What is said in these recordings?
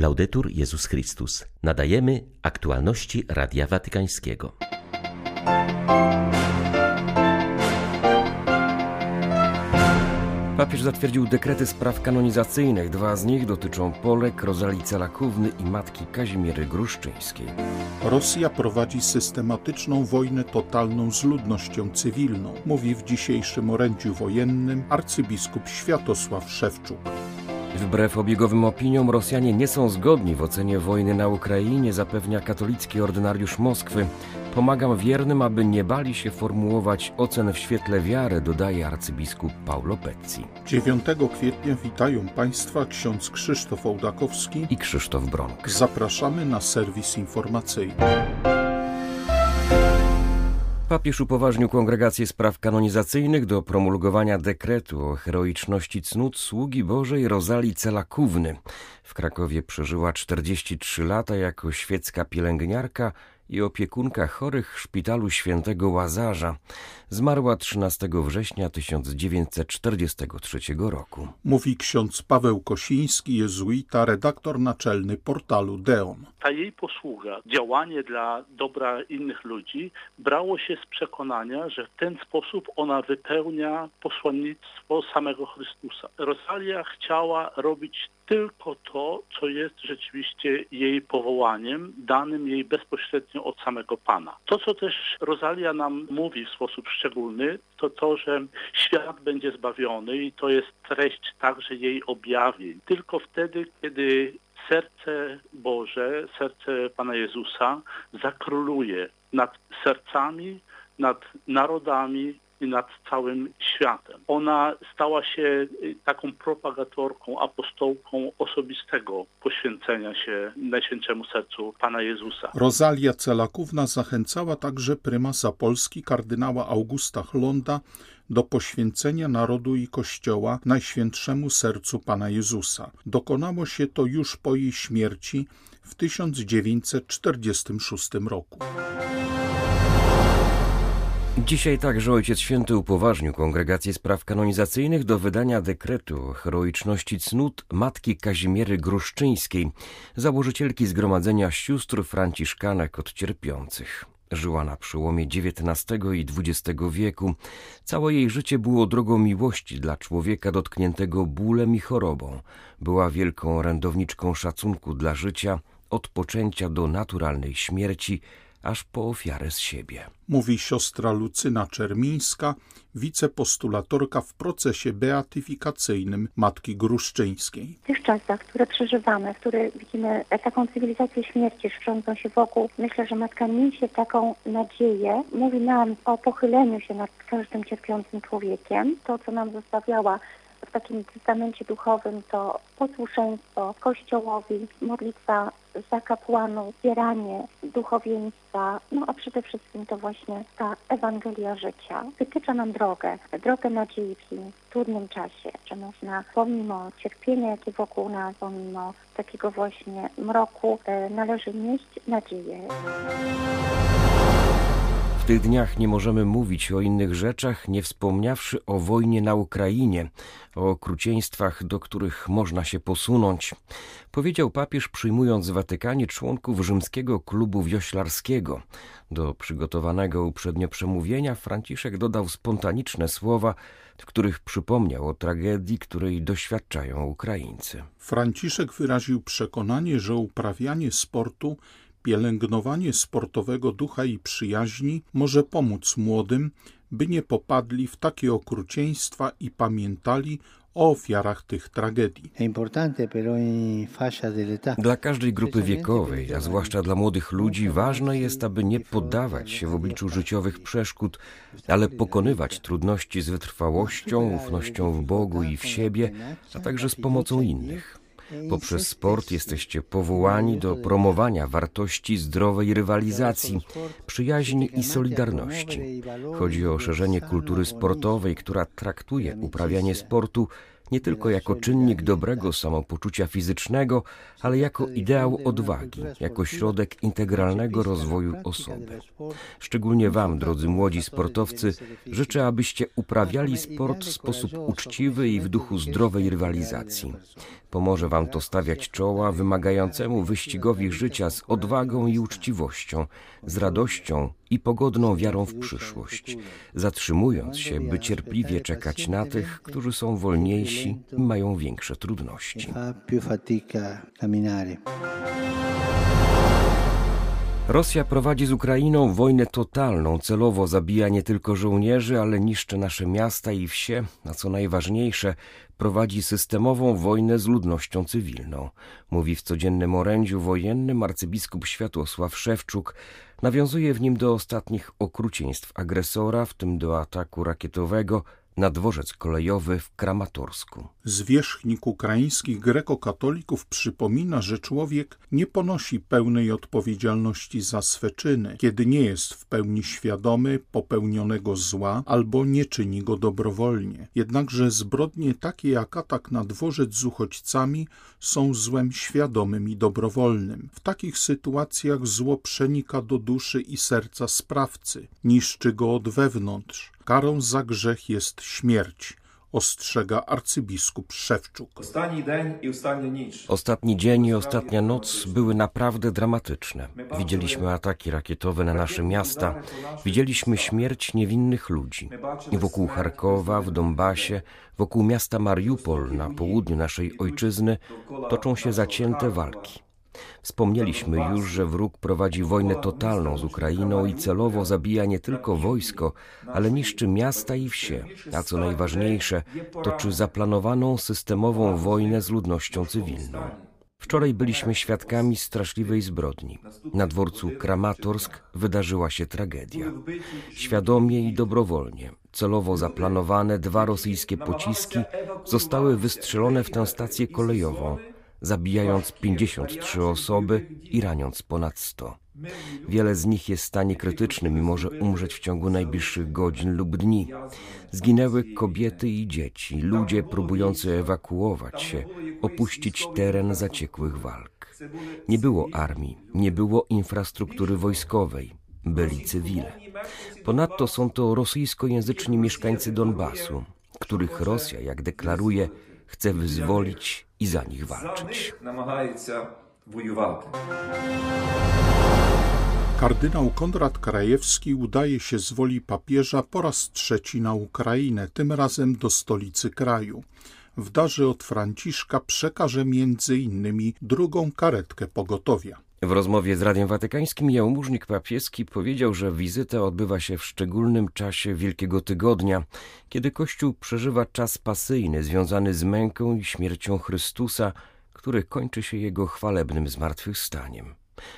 Laudetur Jezus Chrystus. Nadajemy aktualności Radia Watykańskiego. Papież zatwierdził dekrety spraw kanonizacyjnych. Dwa z nich dotyczą Polek, Rozalii Celakówny i matki Kazimiery Gruszczyńskiej. Rosja prowadzi systematyczną wojnę totalną z ludnością cywilną, mówi w dzisiejszym orędziu wojennym arcybiskup Światosław Szewczuk. Wbrew obiegowym opiniom Rosjanie nie są zgodni w ocenie wojny na Ukrainie, zapewnia katolicki ordynariusz Moskwy. Pomagam wiernym, aby nie bali się formułować ocen w świetle wiary, dodaje arcybiskup Paulo Pezzi. 9 kwietnia witają Państwa ksiądz Krzysztof Ołdakowski i Krzysztof Bronk. Zapraszamy na serwis informacyjny. Papież upoważnił Kongregację Spraw Kanonizacyjnych do promulgowania dekretu o heroiczności cnót sługi Bożej Rozalii Celakówny. W Krakowie przeżyła 43 lata jako świecka pielęgniarka i opiekunka chorych w szpitalu świętego Łazarza. Zmarła 13 września 1943 roku. Mówi ksiądz Paweł Kosiński, jezuita, redaktor naczelny portalu Deon. Ta jej posługa, działanie dla dobra innych ludzi brało się z przekonania, że w ten sposób ona wypełnia posłannictwo samego Chrystusa. Rosalia chciała robić tylko to, co jest rzeczywiście jej powołaniem, danym jej bezpośrednio od samego Pana. To, co też Rosalia nam mówi w sposób szczególny, to to, że świat będzie zbawiony i to jest treść także jej objawień. Tylko wtedy, kiedy serce Boże, serce Pana Jezusa zakróluje nad sercami, nad narodami, nad całym światem. Ona stała się y, taką propagatorką, apostołką osobistego poświęcenia się Najświętszemu Sercu Pana Jezusa. Rosalia Celakówna zachęcała także prymasa Polski kardynała Augusta Chlonda do poświęcenia narodu i Kościoła Najświętszemu Sercu Pana Jezusa. Dokonało się to już po jej śmierci w 1946 roku. Dzisiaj także Ojciec Święty upoważnił Kongregację Spraw Kanonizacyjnych do wydania dekretu heroiczności cnót matki Kazimiery Gruszczyńskiej, założycielki Zgromadzenia Sióstr Franciszkanek od Cierpiących. Żyła na przełomie XIX i XX wieku. Całe jej życie było drogą miłości dla człowieka dotkniętego bólem i chorobą. Była wielką orędowniczką szacunku dla życia, od poczęcia do naturalnej śmierci – aż po ofiarę z siebie. Mówi siostra Lucyna Czermińska, wicepostulatorka w procesie beatyfikacyjnym Matki Gruszczyńskiej. W tych czasach, które przeżywamy, w których widzimy taką cywilizację śmierci szczącą się wokół, myślę, że Matka niesie taką nadzieję, mówi nam o pochyleniu się nad każdym cierpiącym człowiekiem. To, co nam zostawiała w takim testamencie duchowym to posłuszeństwo Kościołowi, modlitwa za kapłanów, wspieranie duchowieństwa, no a przede wszystkim to właśnie ta Ewangelia życia. Wytycza nam drogę, drogę nadziei w tym trudnym czasie, że można pomimo cierpienia, jakie wokół nas, pomimo takiego właśnie mroku, e, należy nieść nadzieję tych dniach nie możemy mówić o innych rzeczach, nie wspomniawszy o wojnie na Ukrainie, o okrucieństwach, do których można się posunąć, powiedział papież przyjmując w Watykanie członków rzymskiego klubu wioślarskiego. Do przygotowanego uprzednio przemówienia Franciszek dodał spontaniczne słowa, w których przypomniał o tragedii, której doświadczają Ukraińcy. Franciszek wyraził przekonanie, że uprawianie sportu Pielęgnowanie sportowego ducha i przyjaźni może pomóc młodym, by nie popadli w takie okrucieństwa i pamiętali o ofiarach tych tragedii. Dla każdej grupy wiekowej, a zwłaszcza dla młodych ludzi, ważne jest, aby nie poddawać się w obliczu życiowych przeszkód, ale pokonywać trudności z wytrwałością, ufnością w Bogu i w siebie, a także z pomocą innych. Poprzez sport jesteście powołani do promowania wartości zdrowej rywalizacji, przyjaźni i solidarności. Chodzi o szerzenie kultury sportowej, która traktuje uprawianie sportu nie tylko jako czynnik dobrego samopoczucia fizycznego, ale jako ideał odwagi, jako środek integralnego rozwoju osoby. Szczególnie Wam, drodzy młodzi sportowcy, życzę, abyście uprawiali sport w sposób uczciwy i w duchu zdrowej rywalizacji. Pomoże Wam to stawiać czoła wymagającemu wyścigowi życia z odwagą i uczciwością, z radością i pogodną wiarą w przyszłość, zatrzymując się, by cierpliwie czekać na tych, którzy są wolniejsi i mają większe trudności. Rosja prowadzi z Ukrainą wojnę totalną, celowo zabija nie tylko żołnierzy, ale niszczy nasze miasta i wsie, a co najważniejsze, prowadzi systemową wojnę z ludnością cywilną, mówi w codziennym orędziu wojennym arcybiskup Światłosław Szewczuk, nawiązuje w nim do ostatnich okrucieństw agresora, w tym do ataku rakietowego na dworzec kolejowy w Kramatorsku. Zwierzchnik ukraińskich grekokatolików przypomina, że człowiek nie ponosi pełnej odpowiedzialności za swe czyny, kiedy nie jest w pełni świadomy popełnionego zła albo nie czyni go dobrowolnie. Jednakże zbrodnie takie jak atak na dworzec z uchodźcami są złem świadomym i dobrowolnym. W takich sytuacjach zło przenika do duszy i serca sprawcy, niszczy go od wewnątrz. Karą za grzech jest śmierć ostrzega arcybiskup Szewczuk. Ostatni dzień i Ostatni dzień i ostatnia noc były naprawdę dramatyczne. Widzieliśmy ataki rakietowe na nasze miasta, widzieliśmy śmierć niewinnych ludzi. I wokół Charkowa, w Donbasie, wokół miasta Mariupol na południu naszej ojczyzny toczą się zacięte walki. Wspomnieliśmy już, że wróg prowadzi wojnę totalną z Ukrainą i celowo zabija nie tylko wojsko, ale niszczy miasta i wsie, a co najważniejsze, toczy zaplanowaną systemową wojnę z ludnością cywilną. Wczoraj byliśmy świadkami straszliwej zbrodni. Na dworcu Kramatorsk wydarzyła się tragedia. Świadomie i dobrowolnie, celowo zaplanowane dwa rosyjskie pociski zostały wystrzelone w tę stację kolejową, zabijając 53 osoby i raniąc ponad 100. Wiele z nich jest w stanie krytycznym i może umrzeć w ciągu najbliższych godzin lub dni. Zginęły kobiety i dzieci, ludzie próbujący ewakuować się, opuścić teren zaciekłych walk. Nie było armii, nie było infrastruktury wojskowej, byli cywile. Ponadto są to rosyjskojęzyczni mieszkańcy Donbasu, których Rosja, jak deklaruje, chce wyzwolić i za nich walczyć. Kardynał Konrad Krajewski udaje się z woli papieża po raz trzeci na Ukrainę, tym razem do stolicy kraju. W darze od Franciszka przekaże między innymi drugą karetkę pogotowia. W rozmowie z Radiem Watykańskim jałmużnik papieski powiedział, że wizyta odbywa się w szczególnym czasie Wielkiego Tygodnia, kiedy Kościół przeżywa czas pasyjny związany z męką i śmiercią Chrystusa, który kończy się jego chwalebnym zmartwychwstaniem.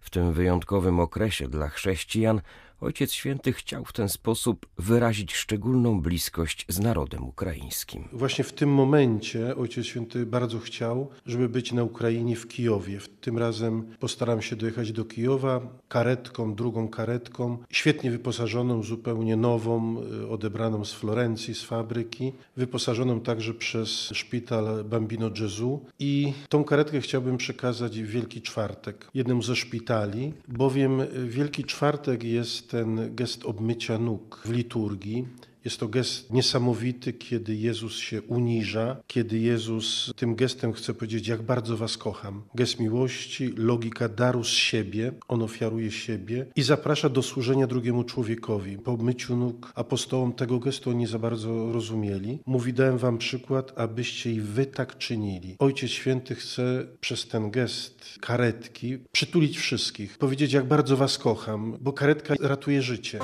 W tym wyjątkowym okresie dla chrześcijan Ojciec Święty chciał w ten sposób wyrazić szczególną bliskość z narodem ukraińskim. Właśnie w tym momencie Ojciec Święty bardzo chciał, żeby być na Ukrainie w Kijowie. Tym razem postaram się dojechać do Kijowa karetką, drugą karetką, świetnie wyposażoną, zupełnie nową, y, odebraną z Florencji, z fabryki, wyposażoną także przez szpital Bambino Gesù i tą karetkę chciałbym przekazać w Wielki Czwartek, jednemu ze szpitali, bowiem Wielki Czwartek jest ten gest obmycia nóg w liturgii. Jest to gest niesamowity, kiedy Jezus się uniża, kiedy Jezus tym gestem chce powiedzieć, jak bardzo Was kocham. Gest miłości, logika daru z siebie, on ofiaruje siebie i zaprasza do służenia drugiemu człowiekowi. Po myciu nóg apostołom tego gestu oni za bardzo rozumieli. Mówi, dałem Wam przykład, abyście i Wy tak czynili. Ojciec Święty chce przez ten gest karetki przytulić wszystkich, powiedzieć, jak bardzo Was kocham, bo karetka ratuje życie.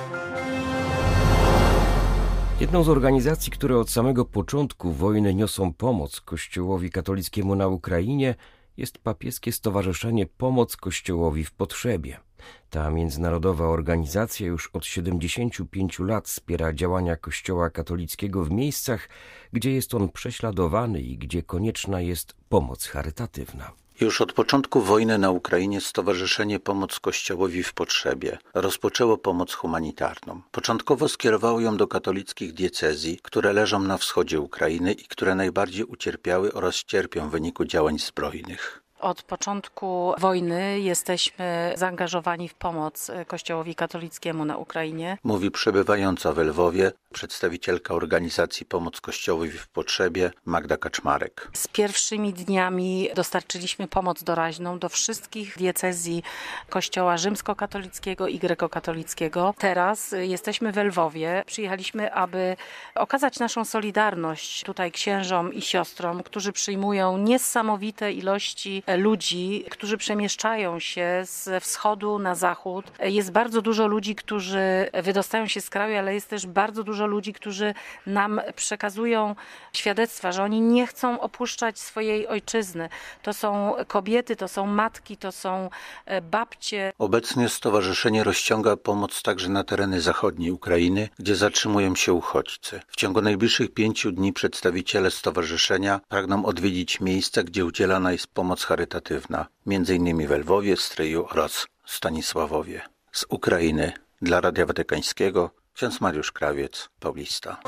Jedną z organizacji, które od samego początku wojny niosą pomoc Kościołowi katolickiemu na Ukrainie, jest papieskie Stowarzyszenie Pomoc Kościołowi w Potrzebie. Ta międzynarodowa organizacja już od 75 lat wspiera działania Kościoła katolickiego w miejscach, gdzie jest on prześladowany i gdzie konieczna jest pomoc charytatywna. Już od początku wojny na Ukrainie Stowarzyszenie Pomoc Kościołowi w Potrzebie rozpoczęło pomoc humanitarną. Początkowo skierowało ją do katolickich diecezji, które leżą na wschodzie Ukrainy i które najbardziej ucierpiały oraz cierpią w wyniku działań zbrojnych. Od początku wojny jesteśmy zaangażowani w pomoc Kościołowi katolickiemu na Ukrainie. Mówi przebywająca w Lwowie przedstawicielka organizacji Pomoc Kościołowi w Potrzebie Magda Kaczmarek. Z pierwszymi dniami dostarczyliśmy pomoc doraźną do wszystkich diecezji Kościoła rzymskokatolickiego i grekokatolickiego. Teraz jesteśmy w Lwowie. Przyjechaliśmy, aby okazać naszą solidarność tutaj księżom i siostrom, którzy przyjmują niesamowite ilości ludzi, którzy przemieszczają się ze wschodu na zachód. Jest bardzo dużo ludzi, którzy wydostają się z kraju, ale jest też bardzo dużo ludzi, którzy nam przekazują świadectwa, że oni nie chcą opuszczać swojej ojczyzny. To są kobiety, to są matki, to są e, babcie. Obecnie stowarzyszenie rozciąga pomoc także na tereny zachodniej Ukrainy, gdzie zatrzymują się uchodźcy. W ciągu najbliższych pięciu dni przedstawiciele stowarzyszenia pragną odwiedzić miejsca, gdzie udzielana jest pomoc charytatywna, m.in. w Lwowie, Stryju oraz Stanisławowie. Z Ukrainy dla Radia Watykańskiego ksiądz Mariusz Krawiec, Paulista.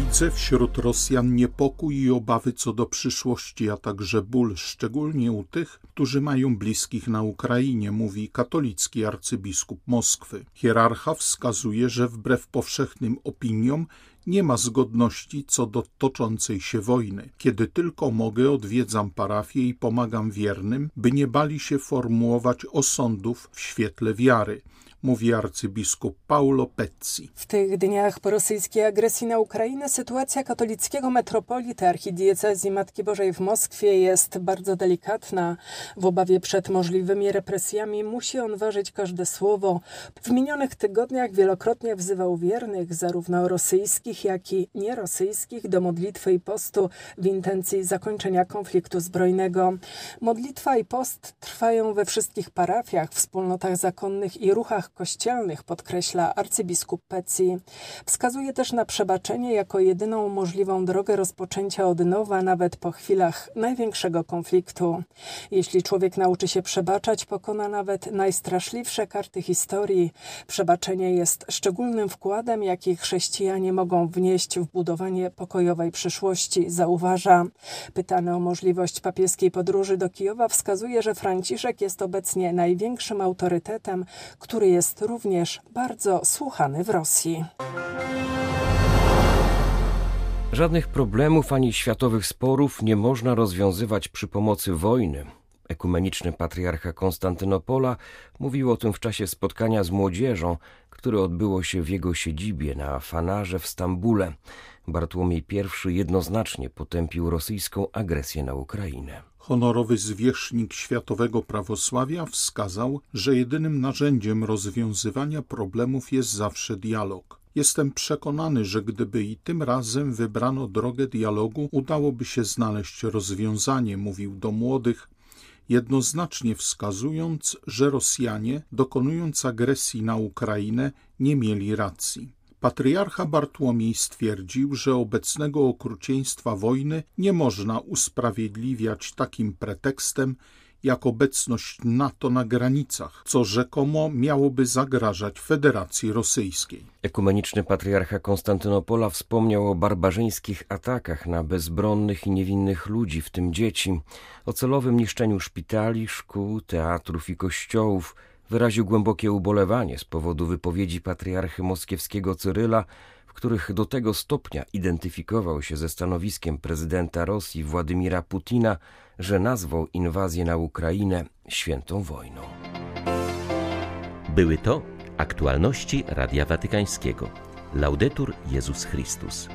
Widzę wśród Rosjan niepokój i obawy co do przyszłości, a także ból, szczególnie u tych, którzy mają bliskich na Ukrainie, mówi katolicki arcybiskup Moskwy. Hierarcha wskazuje, że wbrew powszechnym opiniom nie ma zgodności co do toczącej się wojny. Kiedy tylko mogę, odwiedzam parafię i pomagam wiernym, by nie bali się formułować osądów w świetle wiary mówi arcybiskup Paulo Pezzi. W tych dniach po rosyjskiej agresji na Ukrainę sytuacja katolickiego metropolity archidiecezji Matki Bożej w Moskwie jest bardzo delikatna. W obawie przed możliwymi represjami musi on ważyć każde słowo. W minionych tygodniach wielokrotnie wzywał wiernych, zarówno rosyjskich, jak i nierosyjskich, do modlitwy i postu w intencji zakończenia konfliktu zbrojnego. Modlitwa i post trwają we wszystkich parafiach, wspólnotach zakonnych i ruchach kościelnych, podkreśla arcybiskup Pecji. Wskazuje też na przebaczenie jako jedyną możliwą drogę rozpoczęcia od nowa, nawet po chwilach największego konfliktu. Jeśli człowiek nauczy się przebaczać, pokona nawet najstraszliwsze karty historii. Przebaczenie jest szczególnym wkładem, jaki chrześcijanie mogą wnieść w budowanie pokojowej przyszłości, zauważa. Pytany o możliwość papieskiej podróży do Kijowa wskazuje, że Franciszek jest obecnie największym autorytetem, który jest jest również bardzo słuchany w Rosji. Żadnych problemów ani światowych sporów nie można rozwiązywać przy pomocy wojny. Ekumeniczny patriarcha Konstantynopola mówił o tym w czasie spotkania z młodzieżą, które odbyło się w jego siedzibie na Fanarze w Stambule. Bartłomiej I jednoznacznie potępił rosyjską agresję na Ukrainę. Honorowy zwierzchnik światowego prawosławia wskazał, że jedynym narzędziem rozwiązywania problemów jest zawsze dialog. Jestem przekonany, że gdyby i tym razem wybrano drogę dialogu, udałoby się znaleźć rozwiązanie, mówił do młodych, jednoznacznie wskazując, że Rosjanie, dokonując agresji na Ukrainę, nie mieli racji. Patriarcha Bartłomiej stwierdził, że obecnego okrucieństwa wojny nie można usprawiedliwiać takim pretekstem, jak obecność NATO na granicach, co rzekomo miałoby zagrażać Federacji Rosyjskiej. Ekumeniczny patriarcha Konstantynopola wspomniał o barbarzyńskich atakach na bezbronnych i niewinnych ludzi, w tym dzieci, o celowym niszczeniu szpitali, szkół, teatrów i kościołów, wyraził głębokie ubolewanie z powodu wypowiedzi patriarchy moskiewskiego Cyryla, w których do tego stopnia identyfikował się ze stanowiskiem prezydenta Rosji Władimira Putina, że nazwał inwazję na Ukrainę świętą wojną. Były to aktualności Radia Watykańskiego. Laudetur Jezus Chrystus.